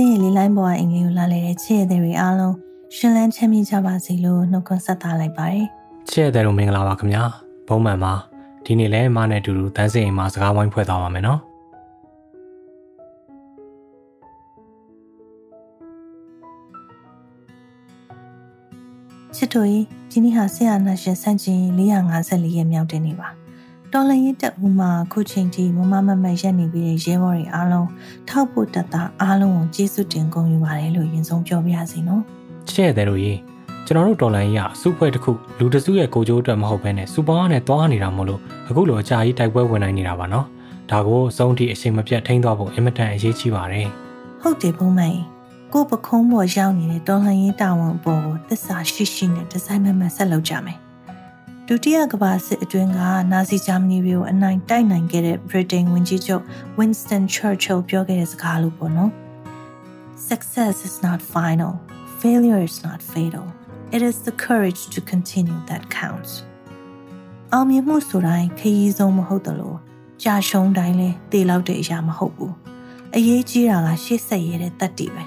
စင်းရလေးလိုင်းပေါ်အင်္ဂလိပ်ကိုလာလေတဲ့ချစ်ရတဲ့တွေအားလုံးရှင်လန်းချမ်းမြေ့ကြပါစေလို့နှုတ်ခွန်းဆက်သလိုက်ပါတယ်ချစ်ရတဲ့တို့မင်္ဂလာပါခင်ဗျာဘုံမှန်ပါဒီနေ့လဲမနဲ့အတူတူတန်းစင်အိမ်မှာစကားဝိုင်းဖွဲ့သွားပါမယ်နော်ချစ်တို့ဒီနေ့ဟာဆရာနာရှင်စန့်ကျင်454ရက်မြောက်တဲ့နေ့ပါ တော်လရင်တက်ဦးမှာခုချိန်ထိမမမမရက်နေပြီးတဲ့ရဲဘော်တွေအားလုံးထောက်ဖို့တက်တာအားလုံးကိုကျေးဇူးတင်ဂုဏ်ယူပါတယ်လို့ရင်ဆုံးပြောပြရစီနော်ချစ်ရတဲ့တို့ရေကျွန်တော်တို့တော်လိုင်းရစုဖွဲ့တစ်ခုလူတစုရဲ့ကိုကြိုးအတွက်မဟုတ်ဘဲနဲ့စူပါနဲ့တွားနေတာမို့လို့အခုလိုအကြာကြီးတိုက်ပွဲဝင်နိုင်နေတာပါနော်ဒါကိုအဆုံးထိအချိန်မပြတ်ထိန်းသွားဖို့အင်မတန်အရေးကြီးပါတယ်ဟုတ်တယ်ဘုံမိုင်ကိုပခုံးပေါ်ရောက်နေတဲ့တော်လှန်ရေးတာဝန်ပေါ်ကိုသစ္စာရှိရှိနဲ့ဒီဇိုင်းမမတ်ဆက်လုပ်ကြမယ် ဒုတိယကမ္ဘာစစ်အတွင်းကနာဇီဂျာမနီတွေကိုအနိုင်တိုက်နိုင်ခဲ့တဲ့ Britain ဝန်ကြီးချုပ် Winston Churchill ပြောခဲ့တဲ့စကားလိုပေါ့နော် Success is not final failure is not fatal it is the courage to continue that counts အောင်မြင်မှုဆိုတိုင်းခရီးဆုံးမဟုတ်တယ်လို့ကြာရှုံးတိုင်းလဲတေလောက်တဲ့အရာမဟုတ်ဘူးအရေးကြီးတာကရှေ့ဆက်ရတဲ့တတ်တည်ပဲ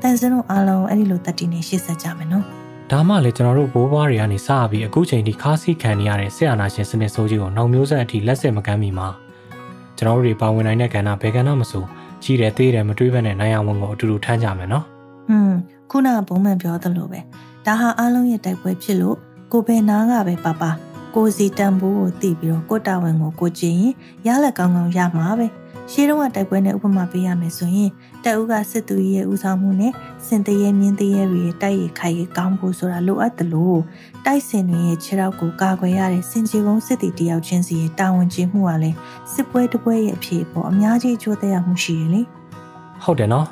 တန်စင်းတို့အားလုံးအဲ့ဒီလိုတတ်တည်နေရှေ့ဆက်ကြမယ်နော် ဒါမှလည်းကျွန်တော်တို့ဘိုးဘွားတွေကနေစပြီးအခုချိန်ထိခါးစီခံနေရတဲ့ဆရာနာရှင်စနစ်ဆိုးကြီးကိုနောက်မျိုးဆက်အထိလက်ဆက်မကမ်းမီမှာကျွန်တော်တို့တွေပါဝင်နိုင်တဲ့ကဏ္ဍဘယ်ကဏ္ဍမဆိုကြီးတယ်သေးတယ်မတွေးဘဲနဲ့နိုင်အောင်ဝင်ကိုအတူတူထမ်းကြမယ်နော်ဟွန်းခုနကဘုံမှန်ပြောသလိုပဲဒါဟာအားလုံးရဲ့တိုက်ပွဲဖြစ်လို့ကိုဘယ်နာကပဲပါပါ ကိုစီတန်ဖိုးကိုသိပြီးတော့ကိုတာဝန်ကိုကိုကျင်ရင်ရလက်ကောင်းကောင်းရမှာပဲရှေးတုန်းကတိုက်ပွဲနဲ့ဥပမာပေးရမယ်ဆိုရင်တက်ဦးကစစ်သူရဲ့ဦးဆောင်မှုနဲ့စင်တရဲမြင်းတရဲတွေတိုက်ရခိုက်ရကောင်းဖို့ဆိုတာလိုအပ်တယ်လို့တိုက်စင်တွေရဲ့ခြေထောက်ကိုကာကွယ်ရတဲ့စင်ကြီးကုန်းစစ်တီတယောက်ချင်းစီရဲ့တာဝန်ကျမှုကလည်းစစ်ပွဲတစ်ပွဲရဲ့အဖြစ်ပေါ်အများကြီးအကျိုးသက်ရောက်မှုရှိရလေဟုတ်တယ်နော်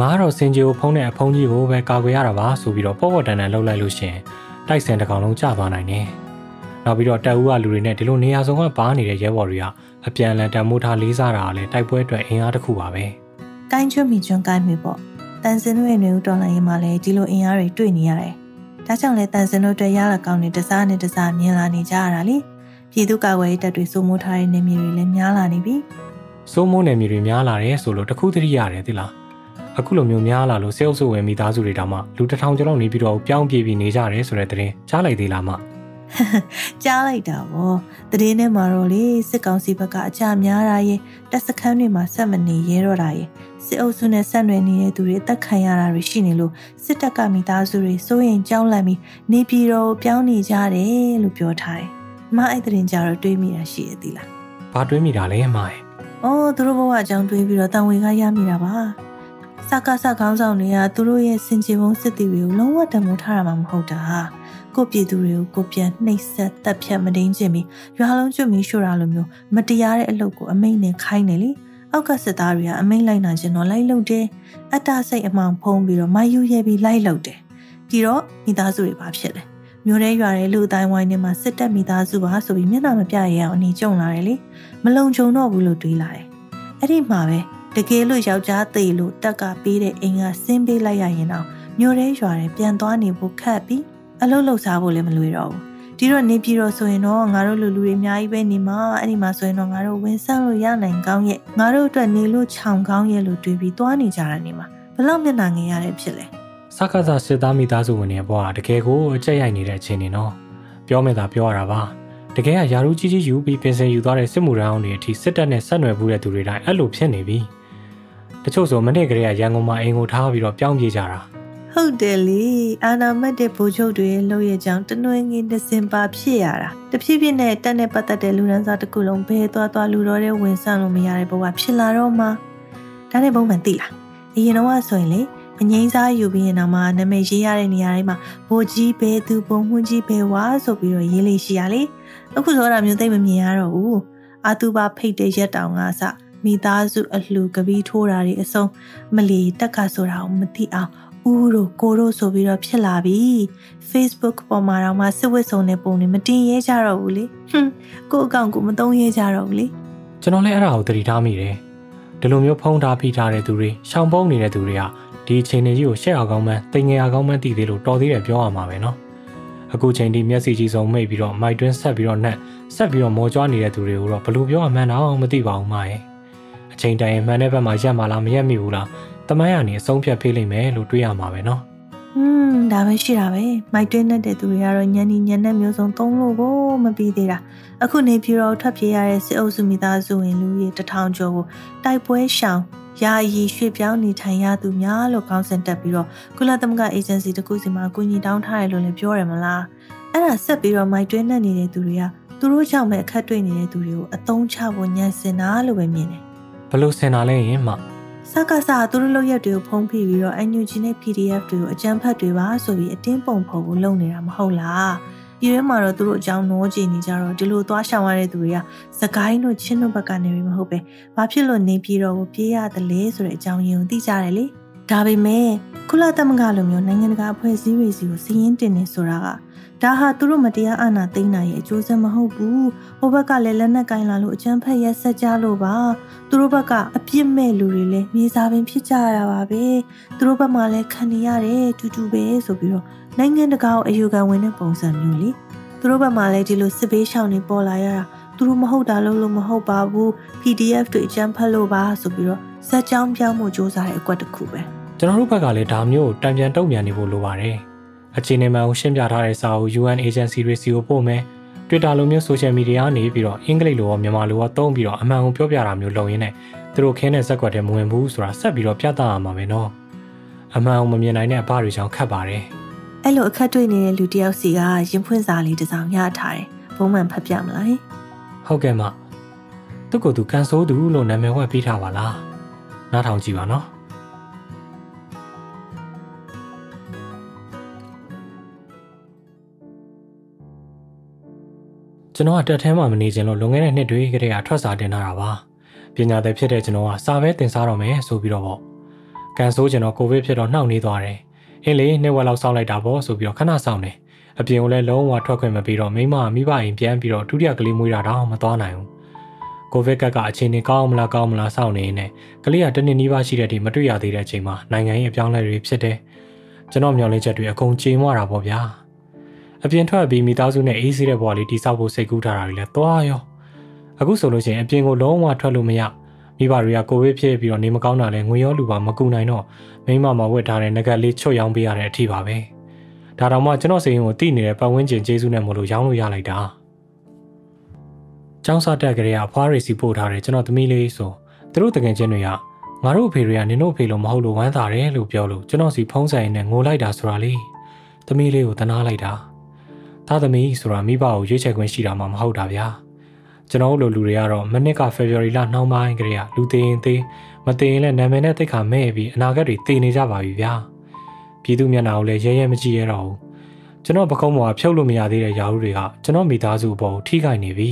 ငါကတော့စင်ကြီးကိုဖုံးတဲ့အဖုံးကြီးကိုပဲကာကွယ်ရတာပါဆိုပြီးတော့ပေါ့ပေါ့တန်တန်လှုပ်လိုက်လို့ရှင်တိုက်စင်တစ်ကောင်လုံးကျသွားနိုင်တယ် နောက်ပြီးတော့တက်ဦးကလူတွေနဲ့ဒီလိုနေရာစုံကပါနေတဲ့ရဲဘော်တွေကအပြန်အလှန်တံမိုးထားလေးစားတာကလည်းတိုက်ပွဲအတွက်အင်အားတစ်ခုပါပဲ။ကိုင်းချွတ်မိကျွန်းကိုင်းမိပေါ့။တန်စင်တို့ရဲ့နေဦးတော်လိုင်းရင်မှလည်းဒီလိုအင်အားတွေတွေ့နေရတယ်။ဒါကြောင့်လည်းတန်စင်တို့အတွက်ရလာကောင်းတဲ့တစားနဲ့တစားမြင်လာနေကြရတာလေ။ပြည်သူ့ကာကွယ်ရေးတပ်တွေစိုးမိုးထားတဲ့နေမြေတွေလည်းများလာနေပြီ။စိုးမိုးနေမြေတွေများလာတယ်ဆိုလို့တခုတည်းရတယ်သိလား။အခုလိုမျိုးများလာလို့စေအုပ်စုဝင်မိသားစုတွေတောင်မှလူတစ်ထောင်ကျော်လောက်နေပြီးတော့ပြောင်းပြေးပြီးနေကြတယ်ဆိုတဲ့သတင်းကြားလိုက်သေးလားမ။ ကြားလိုက်တာဗောတည်င်းထဲမှာတော့လေစစ်ကောင်စီဘက်ကအကြများတာရဲ့တပ်စခန်းတွေမှာဆက်မနေရဲတော့တာရဲ့စစ်အုပ်စုနဲ့ဆက်နွယ်နေတဲ့သူတွေအသက်ခံရတာတွေရှိနေလို့စစ်တပ်ကမိသားစုတွေစိုးရင်ကြောင်းလန့်ပြီးနေပြည်တော်ပြောင်းနေကြတယ်လို့ပြောထားတယ်။မအဲ့တဲ့ရင်ကြတော့တွေးမိတာရှိရသေးလား။ဘာတွေးမိတာလဲမရဲ့။အော်သူတို့ဘဝအကြောင်းတွေးပြီးတော့တန်ဝေကရမိတာပါ။စကားစခေါင်းဆောင်တွေကသူတို့ရဲ့စင်ကြေပုံစစ်တီတွေကိုလုံးဝတံမိုးထားတာမှမဟုတ်တာ။ ကိုပြည်သူတွေကိုကိုပြန်နှိပ်စက်တပ်ဖြတ်မတင်းခြင်းပြီးရွာလုံးကျွတ်မီရှို့တာလိုမျိုးမတရားတဲ့အလုပ်ကိုအမိန့်နဲ့ခိုင်းနေလေအောက်ကစစ်သားတွေကအမိန့်လိုက်နာခြင်းတော့လိုက်လုပ်တယ်အတ္တစိတ်အမှောင်ဖုံးပြီးတော့မယူရဲပြီးလိုက်လုပ်တယ်ဒီတော့မိသားစုတွေဘာဖြစ်လဲမျိုးရဲရွာတဲ့လူအတိုင်းဝိုင်းထဲမှာစစ်တပ်မိသားစုပါဆိုပြီးမျက်နှာမပြရအောင်အနေကျုံလာတယ်လေမလုံခြုံတော့ဘူးလို့တွေးလာတယ်အဲ့ဒီမှာပဲတကယ်လို့ယောက်ျားသေးလို့တက်ကပေးတဲ့အိမ်ကဆင်းပေးလိုက်ရရင်တော့မျိုးရဲရွာတဲ့ပြန်သွားနေဖို့ခက်ပြီး အလုပ်လုပ်စားဖို့လည်းမလွယ်တော့ဘူးဒီတော့နေပြည်တော်ဆိုရင်တော့ငါတို့လူလူတွေအများကြီးပဲနေမှာအဲ့ဒီမှာဆိုရင်တော့ငါတို့ဝင်ဆက်လို့ရနိုင်ကောင်းရဲ့ငါတို့အတွက်နေလို့ခြောင်ကောင်းရဲ့လို့တွေးပြီးသွားနေကြတာနေမှာဘလောက်မျက်နှာငယ်ရတဲ့ဖြစ်လဲစကားစားစစ်သားမိသားစုဝင်တွေဘွားတကယ်ကိုအကြက်ရိုက်နေတဲ့အခြေအနေနော်ပြောမယ်သာပြောရတာပါတကယ်ကယာရုကြီးကြီးယူပြီးပြင်ဆင်ယူသွားတဲ့စစ်မှုရန်အောင်တွေအထိစစ်တပ်နဲ့ဆက်နွယ်မှုတဲ့သူတွေတိုင်းအဲ့လိုဖြစ်နေပြီတချို့ဆိုမနေ့ကလေးကရန်ကုန်မှာအိမ်ကိုထားပြီးတော့ပြောင်းပြေးကြတာ ဟုတ်တယ်လေအာနာမတ်တဲ့ဗိုလ်ချုပ်တွေရဲ့လုပ်ရကြောင်းတနွေငင်းဒစင်ပါဖြစ်ရတာတဖြည်းဖြည်းနဲ့တက်နဲ့ပတ်သက်တဲ့လူရန်စားတစ်ခုလုံးဘဲသွားသွားလူတော်တဲ့ဝင်ဆန့်လို့မရတဲ့ဘဝဖြစ်လာတော့မှဒါနဲ့ဘုံမှန်သိလားအရင်တော့ဆိုရင်လေအငိမ့်စားယူပြီးရင်တော့မှနာမည်ရေးရတဲ့နေရာတိုင်းမှာဘိုးကြီးဘဲသူဘုံမှန်းကြီးဘဲဝါဆိုပြီးတော့ရေးလေးရှိရလေအခုဆိုတော့မျိုးသိမမြင်ရတော့ဘူးအာတူပါဖိတ်တဲ့ရက်တောင်ကစမိသားစုအလှကပီးထိုးတာတွေအစုံမလီတက်ကဆိုတာကိုမသိအောင် ဦးတို့ကိုတို့ဆိုပြီးတော့ဖြစ်လာပြီ Facebook ပေါ်မှာတော့မှစစ်ဝတ်စုံတဲ့ပုံတွေမတင်ရဲကြတော့ဘူးလေဟွန်းကို့အကောင့်ကိုမသုံးရဲကြတော့ဘူးလေကျွန်တော်လည်းအဲ့ဒါကိုသတိထားမိတယ်ဒီလိုမျိုးဖုံးထားဖိထားတဲ့သူတွေရှောင်ပုန်းနေတဲ့သူတွေကဒီအချိန်ကြီးကိုရှက်အောင်ကောင်းမှန်းတင်ငယ်အောင်ကောင်းမှန်းတည်သေးလို့တော်သေးတယ်ပြောရမှာပဲနော်အခုချိန်ဒီမျက်စိကြီးစုံမိတ်ပြီးတော့မိုက်တွင်းဆက်ပြီးတော့နှက်ဆက်ပြီးတော့မော်ကြွားနေတဲ့သူတွေကိုတော့ဘယ်လိုပြောအမှန်တော့မသိပါဘူးမရဲ့အချိန်တိုင်းမှန်တဲ့ဘက်မှာရက်မလားမရက်မိဘူးလား တမိုင်းကနေအဆုံးဖြတ်ပေးလိမ့်မယ်လို့တွေးရမှာပဲနော်ဟွန်းဒါပဲရှိတာပဲမိုက်တွင်းနေတဲ့သူတွေကတော့ညနေညနေမျိုးစုံသုံးလို့ကိုမပြီးသေးတာအခုနေပြည်တော်ထွက်ပြေးရတဲ့စစ်အုပ်စုမိသားစုဝင်လူကြီးတထောင်ကျော်ကိုတိုက်ပွဲရှောင်ယာယီရွှေ့ပြောင်းနေထိုင်ရသူများလို့ကောင်းစင်တက်ပြီးတော့ကုလသမဂ္ဂအေဂျင်စီတခုစီမှာအကူအညီတောင်းထားတယ်လို့လည်းပြောရမလားအဲ့ဒါဆက်ပြီးတော့မိုက်တွင်းနေနေတဲ့သူတွေကသူတို့ကြောင့်ပဲအခက်တွေ့နေတဲ့သူတွေကိုအသုံးချဖို့ညံစင်တာလို့ပဲမြင်တယ်ဘလို့စင်တာလဲရင်မှ စကားစားသူတို့လောက်ရက်တွေကိုဖုံးဖိပြီးတော့ NUG နဲ့ PDF တွေကိုအကြမ်းဖက်တွေပါဆိုပြီးအတင်းပုံဖော်ဖို့လုပ်နေတာမဟုတ်လားပြည်ထဲမှာတော့သူတို့အကြောင်းနောကြည့်နေကြတော့ဒီလိုသွားရှောင်ရတဲ့သူတွေကစကိုင်းတို့ချင်းတို့ဘက်ကနေပြီးမဟုတ်ပဲဘာဖြစ်လို့နေပြည်တော်ကိုပြေးရတယ်လဲဆိုတဲ့အကြောင်းရင်းကိုသိကြတယ်လေဒါပေမဲ့ကုလသမဂ္ဂလိုမျိုးနိုင်ငံတကာအဖွဲ့အစည်းတွေစီကိုစီးရင်တင်နေဆိုတာက ဒါဟာသူတို့မတရားအာဏာသိမ်းနိုင်ရဲ့အကျိုးဆက်မဟုတ်ဘူးဟိုဘက်ကလည်းလက်နက်ကင်လာလို့အကြမ်းဖက်ရက်ဆက်ကြလို့ပါသူတို့ဘက်ကအပြစ်မဲ့လူတွေလည်းမြေစာပင်ဖြစ်ကြရတာပါပဲသူတို့ဘက်မှာလည်းခံနေရတယ်တူတူပဲဆိုပြီးတော့နိုင်ငံတကာကိုအယူခံဝင်တဲ့ပုံစံမျိုးလေသူတို့ဘက်မှာလည်းဒီလိုစစ်ပေးရှောင်နေပေါ်လာရတာသူတို့မဟုတ်တာလို့လို့မဟုတ်ပါဘူး PDF တွေအကြမ်းဖက်လို့ပါဆိုပြီးတော့စက်ကြောင်းပြောင်းမှုစ조사တဲ့အကွက်တစ်ခုပဲကျွန်တော်တို့ဘက်ကလည်းဒါမျိုးကိုတံပြန်တုံ့ပြန်နေဖို့လိုပါတယ် အခြေအနေမှန်ကိုရှင်းပြထားတဲ့စာအုပ် UN agency တွေစီကိုပို့မယ် Twitter လိုမျိုး social media ကနေပြီးတော့အင်္ဂလိပ်လိုရောမြန်မာလိုရောသုံးပြီးတော့အမှန်ကိုပြောပြတာမျိုးလုပ်ရင်းနဲ့သူတို့ခင်းတဲ့ဇက်ကွက်တွေမဝင်ဘူးဆိုတာဆက်ပြီးတော့ပြသရမှာပဲနော်အမှန်ကိုမမြင်နိုင်တဲ့အဘတွေကြောင့်ခက်ပါတယ်အဲ့လိုအခက်တွေ့နေတဲ့လူတယောက်စီကရင်ဖွင့်စာလေးတစ်စောင်ရထားတယ်ဘုံမှန်ဖတ်ပြမလားဟုတ်ကဲ့မသူ့ကိုယ်သူကန်ဆိုးသူလို့နာမည်ဝှက်ပေးထားပါလားနားထောင်ကြည့်ပါနော် ကျွန်တော်ကတက်ထဲမှာမနေချင်လို့လွန်ခဲ့တဲ့နှစ်တွေကတည်းကထွက်စာတင်ထားတာပါပညာသည်ဖြစ်တဲ့ကျွန်တော်ကစာပဲတင်စားတော့မယ်ဆိုပြီးတော့ပေါ့ကန်ဆိုးကျွန်တော်ကိုဗစ်ဖြစ်တော့နှောက်နေသွားတယ်အင်းလေနှစ်ဝက်လောက်စောင့်လိုက်တာပေါ့ဆိုပြီးတော့ခဏစောင့်တယ်အပြင်ကိုလည်းလုံးဝထွက်ခွင့်မပေးတော့မိမမိဘအိမ်ပြန်ပြီးတော့ဒုတိယကလေးမွေးတာတော့မသွားနိုင်ဘူးကိုဗစ်ကတ်ကအခြေအနေကောင်းမလားကောင်းမလားစောင့်နေနေကလေးကတနည်းနီးပါးရှိတဲ့အထိမတွေ့ရသေးတဲ့အချိန်မှာနိုင်ငံရေးအပြောင်းလဲတွေဖြစ်တယ်ကျွန်တော်မျှော်လင့်ချက်တွေအကုန်ကြေမွတာပေါ့ဗျာ အပြင်ထွက်ပြီးမိသားစုနဲ့အေးဆေးတဲ့ဘဝလေးတိဆောက်ဖို့စိတ်ကူးထားတာတွေလည်းသွားရောအခုဆိုလို့ရှိရင်အပြင်ကိုလုံးဝထွက်လို့မရမိဘတွေကကိုဗစ်ဖြစ်ပြီးတော့နေမကောင်းတာလဲငွေရောလူပါမကူနိုင်တော့မိမမှာဝတ်ထားတဲ့ငကက်လေးချွတ်ရောင်းပေးရတဲ့အထိပါပဲဒါတောင်မှကျွန်တော်စိတ်ရင်ကိုတိနေတဲ့ပတ်ဝန်းကျင်ကျေးဇူးနဲ့မလို့ရောင်းလို့ရလိုက်တာကျောင်းစားတက်ကလေးကအဖွားရီစီပို့ထားတယ်ကျွန်တော်သမီးလေးဆိုသူတို့တကယ်ချင်းတွေကငါတို့အဖေတွေကနင်တို့အဖေလို့မဟုတ်လို့ဝမ်းသာတယ်လို့ပြောလို့ကျွန်တော်စီဖုံးဆိုင်နဲ့ငိုလိုက်တာဆိုတာလေသမီးလေးကိုတနာလိုက်တာ သားသမီးဆိုတာမိဘကိုရွေးချယ်ခွင့်ရှိတာမှမဟုတ်တာဗျာကျွန်တော်တို့လူတွေကတော့မနစ်က February လနှောင်းပိုင်းကလေးကလူသေးရင်သေးမသေးရင်လည်းနာမည်နဲ့တိတ်ခါမဲ့ပြီးအနာဂတ်တွေတည်နေကြပါပြီဗျာပြည်သူမျက်နှာကိုလည်းရဲရဲမကြည့်ရတော့ဘူးကျွန်တော်ပကုံးပေါ်ကဖြုတ်လို့မရသေးတဲ့ယာရုတွေကကျွန်တော်မိသားစုအပေါ်ထိခိုက်နေပြီ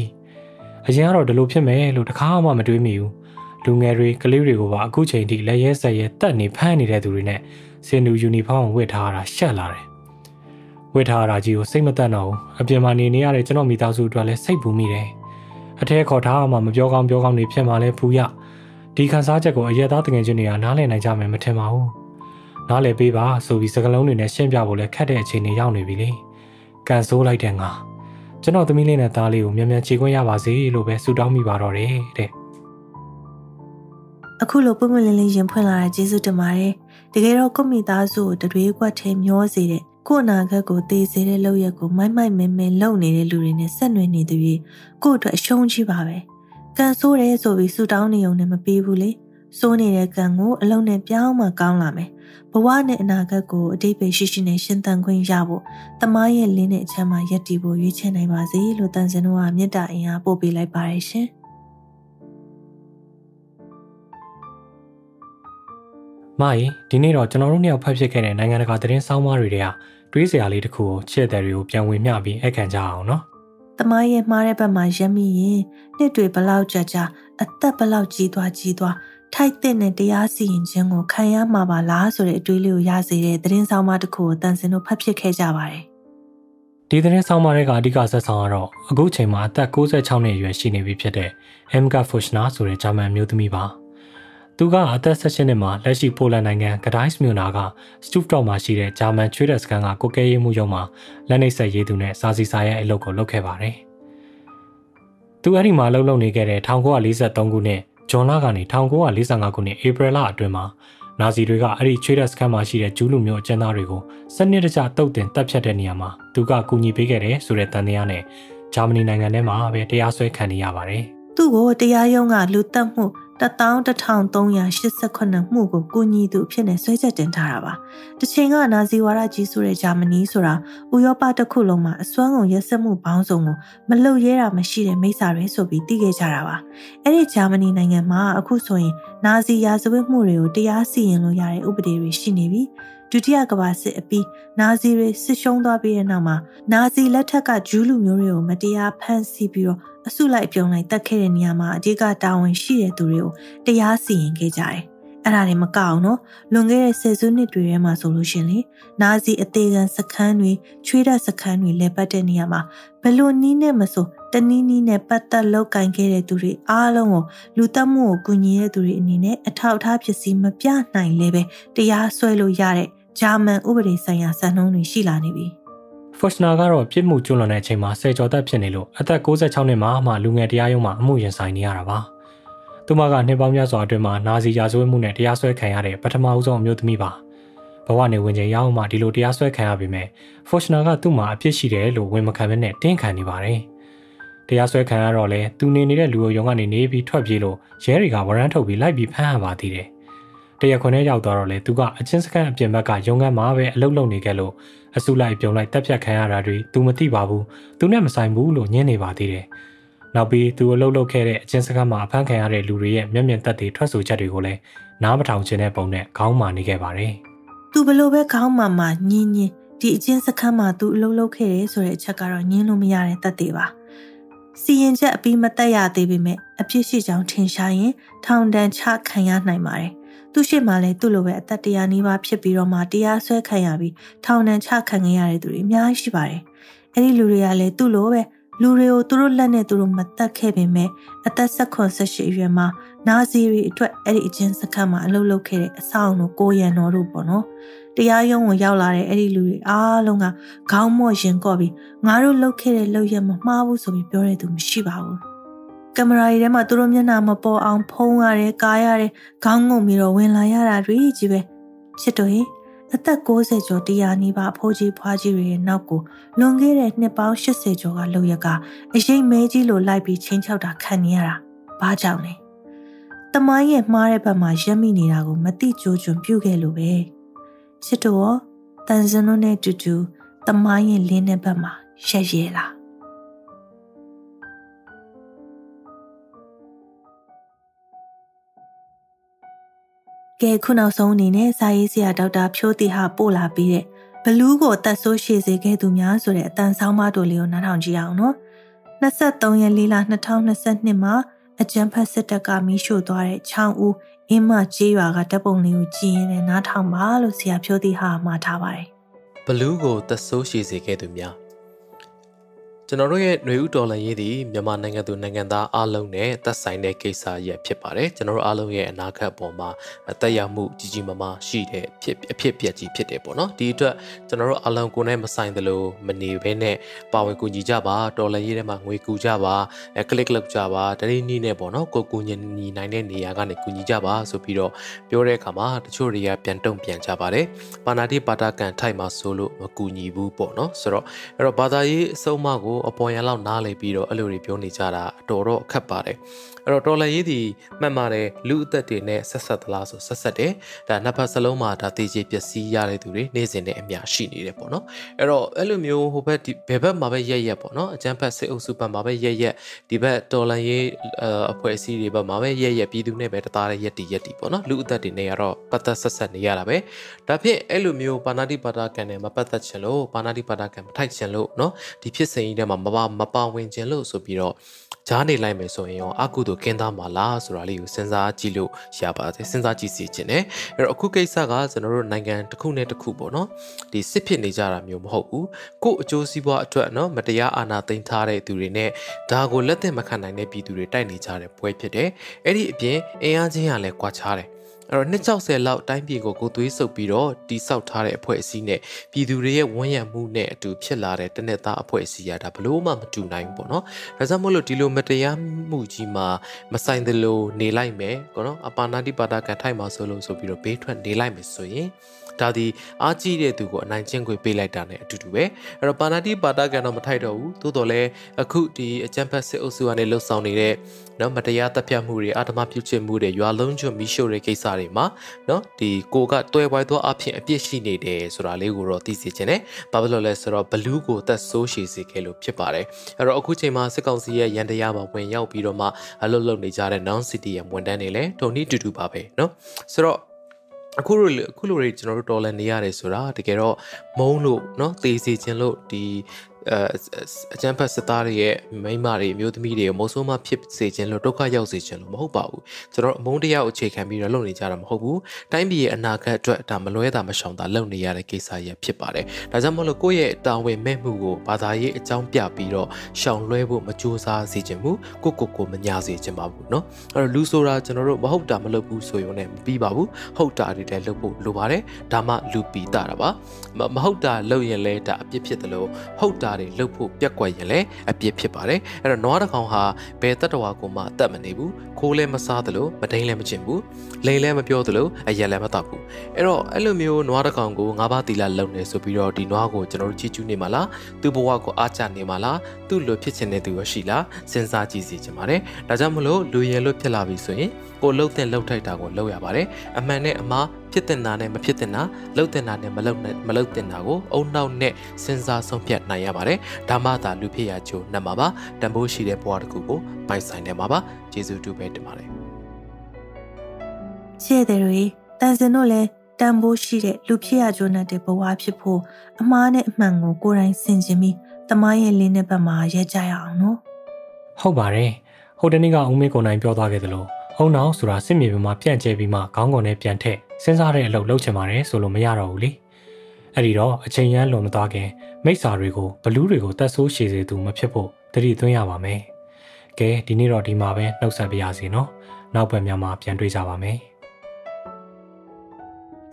အရင်ကတော့ဒီလိုဖြစ်မယ်လို့တခါမှမတွေးမိဘူးလူငယ်တွေကလေးတွေကိုပါအခုချိန်ထိလက်ရဲဆက်ရဲတက်နေဖမ်းနေတဲ့သူတွေနဲ့စင်တူယူနီဖောင်းဝတ်ထားတာရှက်လာတယ် ဝတ်ထားတာကြီးကိုစိတ်မသက်တော့ဘူးအပြင်မှာနေနေရတဲ့ကျွန်တော်မိသားစုအတွက်လည်းစိတ်ပူမိတယ်အထက်ခေါ်ထားမှမပြောကောင်းပြောကောင်းနေဖြစ်မှလည်းဖူးရဒီခန်းစားချက်ကိုအရက်သားတငယ်ချင်းတွေကနားလည်နိုင်ကြမယ်မထင်ပါဘူးနားလည်ပေးပါဆိုပြီးစကလုံးတွေနဲ့ရှင်းပြဖို့လည်းခက်တဲ့အခြေအနေရောက်နေပြီလေကန်ဆိုးလိုက်တဲ့ငါကျွန်တော်သမီးလေးနဲ့သားလေးကိုမြန်မြန်ခြေခွင့်ရပါစေလို့ပဲဆုတောင်းမိပါတော့တယ်တဲ့အခုလိုပွင့်ပွင့်လင်းလင်းရင်ဖွင့်လာတဲ့ကျေးဇူးတင်ပါတယ်တကယ်တော့ကိုမိသားစုကိုတတွေးကွက်ထဲမျောစေတဲ့ ကို့အနာဂတ်ကိုသေစေတဲ့လောက်ရက်ကိုမိုက်မိုက်မဲမဲလုံနေတဲ့လူတွေနဲ့ဆက်နွယ်နေသူတွေကို့အတွက်အရှုံးကြီးပါပဲကန်ဆိုးတယ်ဆိုပြီးဆူတောင်းနေုံနဲ့မပေးဘူးလေစိုးနေတဲ့ကံကိုအလုံးနဲ့ပြောင်းမှကောင်းလာမယ်ဘဝနဲ့အနာဂတ်ကိုအတိတ်ပဲရှိရှိနဲ့ရှင်းတန်ခွင့်ရဖို့တမရဲ့လင်းတဲ့အချမ်းမှာယက်တီဖို့ရွေးချယ်နိုင်ပါစေလို့တန်စင်တို့ကမေတ္တာအင်အားပို့ပေးလိုက်ပါတယ်ရှင်မာရီဒီနေ့တော့ကျွန်တော်တို့နှစ်ယောက်ဖတ်ဖြစ်ခဲ့တဲ့နိုင်ငံတကာသတင်းဆောင်းပါးတွေတွေက တွေးစရာလေးတစ်ခုကိုချစ်တဲ့တွေကိုပြန်ဝင်မျှပြီးအခန့်ကြအောင်နော်။တမရဲ့မှားတဲ့ဘက်မှာရက်မိရင်နှစ်တွေဘလောက်ကြာကြာအသက်ဘလောက်ကြီးသွားကြီးသွားထိုက်တဲ့နဲ့တရားစီရင်ခြင်းကိုခံရမှာပါလားဆိုတဲ့အတွေးလေးကိုရစေတဲ့သတင်းဆောင်မတစ်ခုကိုတန်စင်တို့ဖတ်ဖြစ်ခဲ့ကြပါတယ်။ဒီသတင်းဆောင်မတွေကအဓိကဆက်ဆောင်ကတော့အခုချိန်မှာအသက်66နှစ်အရွယ်ရှိနေပြီဖြစ်တဲ့ Emka Fuchner ဆိုတဲ့ဂျာမန်မျိုးသမီးပါ။ သူကအသက်16နှစ်မှာလက်ရှိပိုလန်နိုင်ငံဂဒိုင်းစ်မြို့နာကစတူဖ်တော့မှာရှိတဲ့ဂျာမန်ချွေးတဲ့စကန်ကကိုကဲရေးမှုရုံမှာလက်နှိပ်ဆက်ရေးသူနဲ့စာစီစာရဲ့အလုပ်ကိုလုပ်ခဲ့ပါတယ်။သူအဲ့ဒီမှာလှုပ်လှုပ်နေခဲ့တဲ့1943ခုနှစ်ဂျွန်လကနေ1945ခုနှစ်ဧပြီလအတွင်းမှာနာဇီတွေကအဲ့ဒီချွေးတဲ့စခန်းမှာရှိတဲ့ဂျူးလူမျိုးအကျဉ်းသားတွေကိုစနစ်တကျတုတ်တင်တပ်ဖြတ်တဲ့နေရာမှာသူကကူညီပေးခဲ့တယ်ဆိုတဲ့တန်တရားနဲ့ဂျာမနီနိုင်ငံထဲမှာပဲတရားစွဲခံနေရပါတယ်။သူ့ကိုတရားရုံးကလူတက်မှု 11389မှုကိုကူညီသူဖြစ်နေဆွဲချက်တင်ထားတာပါ။တချိန်ကနာဇီဝါဒကြီးဆိုတဲ့ဂျာမနီဆိုတာဥရောပတစ်ခုလုံးမှာအစွမ်းကုန်ရက်စက်မှုပေါင်းစုံကိုမလုရဲတာမရှိတဲ့မိစ္ဆာတွေဆိုပြီးသိခဲ့ကြတာပါ။အဲ့ဒီဂျာမနီနိုင်ငံမှာအခုဆိုရင်နာဇီရာဇဝတ်မှုတွေကိုတရားစီရင်လို့ရတဲ့ဥပဒေတွေရှိနေပြီ။ဒုတိယကမ္ဘာစစ်အပြီးနာဇီတွေစစ်ရှုံးသွားပြီးတဲ့နောက်မှာနာဇီလက်ထက်ကဂျူးလူမျိုးတွေကိုမတရားဖမ်းဆီးပြီးတော့ အစုလိုက်ပြုံလိုက်တက်ခဲ့တဲ့နေရာမှာအဓိကတာဝန်ရှိတဲ့သူတွေကိုတရားစီရင်ခဲ့ကြတယ်။အဲ့ဒါတွေမကအောင်နော်လွန်ခဲ့တဲ့ဆယ်စုနှစ်တွေထဲမှာဆိုလို့ရှင်လေနာဇီအသေးခံစခန်းတွေချွေးတဲ့စခန်းတွေလဲပတ်တဲ့နေရာမှာဘလို့နီးနဲ့မဆိုတနည်းနည်းနဲ့ပတ်သက်လောက်ကင်ခဲ့တဲ့သူတွေအားလုံးကိုလူတက်မှုကိုကူညီတဲ့သူတွေအနေနဲ့အထောက်အထားဖြစ်စီမပြနိုင်လဲပဲတရားစွဲလို့ရတဲ့ဂျာမန်ဥပဒေဆိုင်ရာစံနှုန်းတွေရှိလာနေပြီ။ Fuchsner ကတော့ပြစ်မှုကျူးလွန်တဲ့အချိန်မှာဆယ်ကျော်သက်ဖြစ်နေလို့အသက်66နှစ်မှာမှလူငယ်တရားရုံးမှာအမှုရင်ဆိုင်နေရတာပါ။သူမကနှစ်ပေါင်းများစွာအတွင်းမှာနာဇီရာဇဝတ်မှုနဲ့တရားစွဲခံရတဲ့ပထမဦးဆုံးအမျိုးသမီးပါ။ဘဝနေဝင်ချိန်ရောက်မှဒီလိုတရားစွဲခံရပေမဲ့ Fuchsner ကသူ့မှာအပြစ်ရှိတယ်လို့ဝန်မခံဘဲနဲ့တင်းခံနေပါတယ်။တရားစွဲခံရတော့လဲသူနေနေတဲ့လူရုံကနေနေပြီးထွက်ပြေးလို့ရဲတွေကဝရမ်းထုတ်ပြီးလိုက်ပြီးဖမ်းရပါသေးတယ်။တရခွန်ထဲရောက်သွားတော့လေသူကအချင်းစခန်းအပြင်ဘက်ကရုံခန်းမှာပဲအလုပ်လုပ်နေခဲ့လို့ အစုလိုက်ပြုံလိုက်တက်ဖြတ်ခံရတာတွေသူမသိပါဘူးသူနဲ့မဆိုင်ဘူးလို့ညင်းနေပါသေးတယ်နောက်ပြီးသူအလုပ်လုပ်ခဲ့တဲ့အချင်းစခန်းမှာအဖမ်းခံရတဲ့လူတွေရဲ့မျက်မြင်သက်သေထွက်ဆိုချက်တွေကိုလည်းနားမထောင်ခြင်းတဲ့ပုံနဲ့ခေါင်းမာနေခဲ့ပါတယ်သူဘလို့ပဲခေါင်းမာမာညင်းညင်းဒီအချင်းစခန်းမှာသူအလုပ်လုပ်ခဲ့တယ်ဆိုတဲ့အချက်ကတော့ညင်းလို့မရတဲ့သက်သေပါစီရင်ချက်အပြီးမတက်ရသေးပေမဲ့အပြစ်ရှိကြောင်းထင်ရှားရင်ထောင်ဒဏ်ချခံရနိုင်ပါတယ် သူရှိမှလည်းသူ့လိုပဲအသက်တရားနီးပါးဖြစ်ပြီးတော့မှတရားစွဲခံရပြီးထောင်ဒဏ်ချခံခဲ့ရတဲ့သူတွေအများကြီးရှိပါတယ်။အဲ့ဒီလူတွေကလည်းသူ့လိုပဲလူတွေကိုသူတို့လက်နဲ့သူတို့မတတ်ခဲ့ပေမဲ့အသက်၁၈၁၈အရွယ်မှာနာဇီတွေအတွက်အဲ့ဒီအချင်းစခန်းမှာအလုပ်လုပ်ခဲ့တဲ့အဆောင်တို့ကိုရန်တော်တို့ပေါ့နော်။တရားရုံးကိုရောက်လာတဲ့အဲ့ဒီလူတွေအားလုံးကခေါင်းမော့ရင်ကော့ပြီးငါတို့လုပ်ခဲ့တဲ့လုပ်ရမမှားဘူးဆိုပြီးပြောတဲ့သူမရှိပါဘူး။ ကင်မရာကြီးထဲမှာသူတို့မျက်နှာမပေါ်အောင်ဖုံးရတယ်ကားရတယ်ခေါင်းငုံပြီးတော့ဝင်လာရတာတွေကြီးပဲဖြစ်တော့ရင်အသက်60ကျော်တရားနီးပါအဖိုးကြီးဖွားကြီးတွေရဲ့နောက်ကိုလွန်ခဲ့တဲ့နှစ်ပေါင်း80ကျော်ကလောက်ရကအရေးမဲကြီးလိုလိုက်ပြီးချင်းချောက်တာခံနေရတာဘာကြောင့်လဲတမိုင်းရဲ့မှားတဲ့ဘက်မှာရက်မိနေတာကိုမတိကြိုးကျွံပြုတ်ခဲ့လို့ပဲချစ်တော်တန်စနုနဲ့တူတူတမိုင်းရဲ့လင်းတဲ့ဘက်မှာရက်ရဲလား ကဲခုနောက်ဆုံးအနေနဲ့စာရေးဆရာဒေါက်တာဖြိုးတီဟာပို့လာပြီးတဲ့ဘလူးကိုတက်ဆိုးရှည်စေခဲ့သူများဆိုတဲ့အတန်ဆောင်းပါးတို့လေးကိုနားထောင်ကြည့်အောင်နော်23ရက်4လ2022မှာအကြံဖတ်စစ်တပ်ကမီးရှို့သွားတဲ့ချောင်းဦးအင်းမကျေးရွာကတပ်ပုံလေးကိုကြည်ရင်လည်းနားထောင်ပါလို့ဆရာဖြိုးတီဟာမှာထားပါတယ်ဘလူးကိုတက်ဆိုးရှည်စေခဲ့သူများ ကျွန်တော်တို့ရဲ့ຫນွေဥတော်လှန်ရေးသည်မြန်မာနိုင်ငံသူနိုင်ငံသားအားလုံးနဲ့သက်ဆိုင်တဲ့ကိစ္စရပ်ဖြစ်ပါတယ်ကျွန်တော်တို့အားလုံးရဲ့အနာဂတ်ပေါ်မှာအသက်ရောက်မှုကြီးကြီးမားမားရှိတဲ့ဖြစ်အဖြစ်ပြက်ကြီးဖြစ်တယ်ပေါ့နော်ဒီအတွက်ကျွန်တော်တို့အားလုံးကိုယ်နဲ့မဆိုင်သလိုမနေဘဲနဲ့ပါဝင်ကူညီကြပါတော်လှန်ရေးထဲမှာငွေကူကြပါအဲကလစ်လုပ်ကြပါတတိနည်းနဲ့ပေါ့နော်ကိုကူညီညီနိုင်တဲ့နေရာကနေကူညီကြပါဆိုပြီးတော့ပြောတဲ့အခါမှာတချို့တွေကပြန်တုံ့ပြန်ကြပါတယ်ပါဏာတိပါတာကန်ထိုက်မှာဆိုလို့မကူညီဘူးပေါ့နော်ဆိုတော့အဲ့တော့ဘာသာရေးအဆုံးအမကိုအပေါ်ရန်လောက်နားလေပြီးတော့အဲ့လိုတွေပြောနေကြတာအတော်တော့အခက်ပါတယ်အဲ့တော့တော်လန်ရေးဒီမှတ်ပါတယ်လူအသက်တွေနဲ့ဆက်ဆက်သလားဆိုဆက်ဆက်တယ်ဒါနှစ်ဖက်စလုံးမှာဒါတေးချပျက်စီးရတဲ့သူတွေနေ့စဉ်နဲ့အများရှိနေတယ်ပေါ့နော်အဲ့တော့အဲ့လိုမျိုးဟိုဘက်ဒီဘယ်ဘက်မှာပဲရက်ရက်ပေါ့နော်အကျန်းဖက်စစ်အုပ်စုဘက်မှာပဲရက်ရက်ဒီဘက်တော်လန်ရေးအဖွဲ့အစည်းတွေဘက်မှာပဲရက်ရက်ပြည်သူနဲ့ပဲတသားတဲ့ရက်တီရက်တီပေါ့နော်လူအသက်တွေနဲ့ကတော့ပတ်သက်ဆက်ဆက်နေရတာပဲဒါဖြင့်အဲ့လိုမျိုးပါဏာတိပါတာကန်နဲ့မပတ်သက်ချင်လို့ပါဏာတိပါတာကန်မထိုက်ချင်လို့နော်ဒီဖြစ်စဉ်ကြီးထဲမှာမပါမပါဝင်ခြင်းလို့ဆိုပြီးတော့ဂျားနေလိုက်မယ်ဆိုရင်ရောအကုသို့ကင်းသားမှာလားဆိုတာလေးကိုစဉ်းစားကြည့်လို့ရပါတယ်စဉ်းစားကြည့်စီခြင်းနဲ့အဲ့တော့အခုကိစ္စကကျွန်တော်တို့နိုင်ငံတစ်ခုနဲ့တစ်ခုပေါ့နော်ဒီစစ်ဖြစ်နေကြတာမျိုးမဟုတ်ဘူးကို့အကျိုးစီးပွားအတွက်နော်မတရားအာဏာသိမ်းထားတဲ့သူတွေနဲ့ဒါကိုလက်သက်မခံနိုင်တဲ့ပြည်သူတွေတိုက်နေကြတဲ့ပွဲဖြစ်တယ်အဲ့ဒီအပြင်အင်အားချင်းကလည်းကွာခြားတယ် အဲ့တော့260လောက်တိုင်းပြည်ကိုကိုသွေးဆုပ်ပြီးတော့တိဆောက်ထားတဲ့အဖွဲ့အစည်းနဲ့ပြည်သူတွေရဲ့ဝန်းရံမှုနဲ့အတူဖြစ်လာတဲ့တနက်သားအဖွဲ့အစည်းရတာဘလို့မှမတူနိုင်ဘူးပေါ့နော်ဒါကြောင့်မို့လို့ဒီလိုမတရားမှုကြီးမှာမဆိုင်သလိုနေလိုက်မယ်ပေါ့နော်အပါနာတိပါဒကထိုက်မှာဆိုလို့ဆိုပြီးတော့ဘေးထွက်နေလိုက်မယ်ဆိုရင် ဒါဒီအားကြီးတဲ့သူကိုအနိုင်ကျင့်ခွင့်ပေးလိုက်တာ ਨੇ အတူတူပဲအဲ့တော့ပါဏာတိပါဒကံတော့မထိုက်တော့ဘူးသို့တော်လည်းအခုဒီအကြံဖက်စစ်အုပ်စုကနေလှုပ်ဆောင်နေတဲ့နော်မတရားတပ်ဖြတ်မှုတွေအာဓမပြုချင်မှုတွေရွာလုံးကျွတ်မီးရှို့တဲ့ကိစ္စတွေမှာနော်ဒီကိုကတွဲပွားသောအဖြစ်အပြစ်ရှိနေတယ်ဆိုတာလေးကိုတော့သိစေချင်တယ်ဘာဖြစ်လို့လဲဆိုတော့ဘလူးကိုသက်ဆိုးရှည်စေခဲ့လို့ဖြစ်ပါတယ်အဲ့တော့အခုချိန်မှာစစ်ကောင်စီရဲ့ရန်တရားမှာဝင်ရောက်ပြီးတော့မှအလုပ်လုပ်နေကြတဲ့ non city ရဲ့ဝန်ထမ်းတွေလည်းတုံနီးတူတူပါပဲနော်ဆိုတော့ အခုလိုအခုလိုတွေကျွန်တော်တို့တော်လန်နေရတယ်ဆိုတာတကယ်တော့မုံလို့เนาะသေစီခြင်းလို့ဒီ အအကျန်းဖတ်စစ်သားတွေရဲ့မိန်းမတွေမျိုးသမီးတွေမိုးဆိုးမဖြစ်စေခြင်းလို့ဒုက္ခရောက်စေခြင်းလို့မဟုတ်ပါဘူးကျွန်တော်အမုန်းတရားကိုအခြေခံပြီးတော့လုပ်နေကြတာမဟုတ်ဘူးတိုင်းပြည်ရဲ့အနာဂတ်အတွက်ဒါမလွဲတာမရှောင်တာလုပ်နေရတဲ့ကိစ္စရဖြစ်ပါတယ်ဒါကြောင့်မလို့ကိုယ့်ရဲ့တာဝန်မဲ့မှုကိုဘာသာရေးအကြောင်းပြပြီးတော့ရှောင်လွှဲဖို့မကြိုးစားစေခြင်းဘူးကိုကိုကိုမညာစေခြင်းပါဘူးเนาะအဲ့တော့လူဆိုတာကျွန်တော်တို့မဟုတ်တာမလုပ်ဘူးဆိုရုံနဲ့မပြီးပါဘူးဟုတ်တာတွေလည်းလုပ်ဖို့လိုပါတယ်ဒါမှလူပီတာတာပါမဟုတ်တာလုပ်ရင်လည်းဒါအပြစ်ဖြစ်တယ်လို့ဟုတ်တာ တွေလှုပ်ဖို့ပြက်ကွက်ရင်လည်းအပြစ်ဖြစ်ပါတယ်အဲ့တော့နွားတစ်ကောင်ဟာဘယ်တတ္တဝါကိုမှအသက်မနေဘူးခိုးလည်းမစားသလိုမဒိန်လည်းမကျင်ဘူးလိန်လည်းမပြောသလိုအရက်လည်းမတောက်ဘူးအဲ့တော့အဲ့လိုမျိုးနွားတစ်ကောင်ကိုငါးပါးတီလာလုံနေဆိုပြီးတော့ဒီနွားကိုကျွန်တော်တို့ချီကျူးနေမှာလားသူ့ဘဝကိုအားချနေမှာလားသူ့လိုဖြစ်ချင်တဲ့သူရရှိလားစဉ်းစားကြည့်စီချင်ပါတယ်ဒါကြောင့်မလို့လူရင်လွတ်ဖြစ်လာပြီဆိုရင်ကိုလှုပ်တဲ့လှုပ်ထိုက်တာကိုလှုပ်ရပါတယ်အမှန်နဲ့အမှား ဖြစ်တင်တာနဲ့မဖြစ်တင်တာလှုပ်တင်တာနဲ့မလှုပ်နဲ့မလှုပ်တင်တာကိုအုံနောက်နဲ့စဉ်းစားဆုံးဖြတ်နိုင်ရပါတယ်ဒါမှသာလူဖြစ်ရချိုးနှံ့မှာပါတန်ဖိုးရှိတဲ့ဘဝတစ်ခုကိုပိုင်ဆိုင်နေမှာပါကျေးဇူးတူပဲတင်ပါတယ်ရှေ့တဲ့တွေတန်စင်တို့လည်းတန်ဖိုးရှိတဲ့လူဖြစ်ရချိုးနှံ့တဲ့ဘဝဖြစ်ဖို့အမားနဲ့အမှန်ကိုကိုယ်တိုင်ဆင်ခြင်ပြီးတမိုင်းရဲ့လင်းတဲ့ဘက်မှာရဲကြရအောင်နော်ဟုတ်ပါတယ်ဟိုတနေ့ကဦးမေကိုနိုင်ပြောသွားခဲ့သလိုအုံနောက်ဆိုတာစစ်မြေပြင်မှာပြန့်ကျဲပြီးမှခေါင်းကုန်နဲ့ပြန်ထက် စဉ်းစားတဲ့အလုပ်လုပ်ချင်ပါတယ်ဆိုလို့မရတော့ဘူးလေအဲ့ဒီတော့အချိန်ရန်လွန်မသွားခင်မိစ္ဆာတွေကိုဘလူးတွေကိုတတ်ဆိုးရှည်စေသူမဖြစ်ဖို့တတိသွင်းရပါမယ်ကဲဒီနေ့တော့ဒီမှာပဲနှုတ်ဆက်ပါရစေနော်နောက်ဘက်များမှာပြန်တွေ့ကြပါမယ်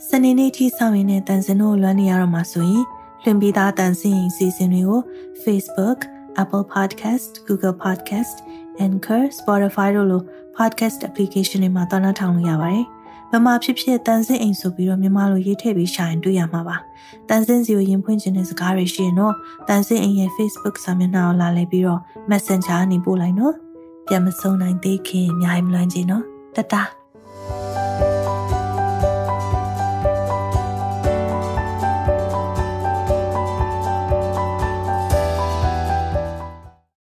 စနေနေ့ထိဆောင်ရင်းနဲ့တန်စင်တို့လွမ်းနေရတော့မှာဆိုရင်လွင်ပြီးသားတန်စင်ရင်စီစဉ်တွေကို Facebook, Apple Podcast, Google Podcast, Anchor, Spotify တို့လို podcast application တွေမှာတောင်းတထောင်လို့ရပါတယ်။ ဘမဖြစ်ဖြစ်တန်စင်အိမ်ဆိုပြီးတော့မြန်မာလိုရေးထည့်ပြီးရှာရင်တွေ့ရမှာပါ။တန်စင်စီကိုရင်ဖွင့်ခြင်းတဲ့စကားတွေရှိရင်တော့တန်စင်အိမ်ရဲ့ Facebook စာမျက်နှာကိုလာလည်ပြီးတော့ Messenger ကနေပို့လိုက်နော်။ပြန်မဆုံးနိုင်သေးခင်အများကြီးမလွမ်းချင်နော်။တတား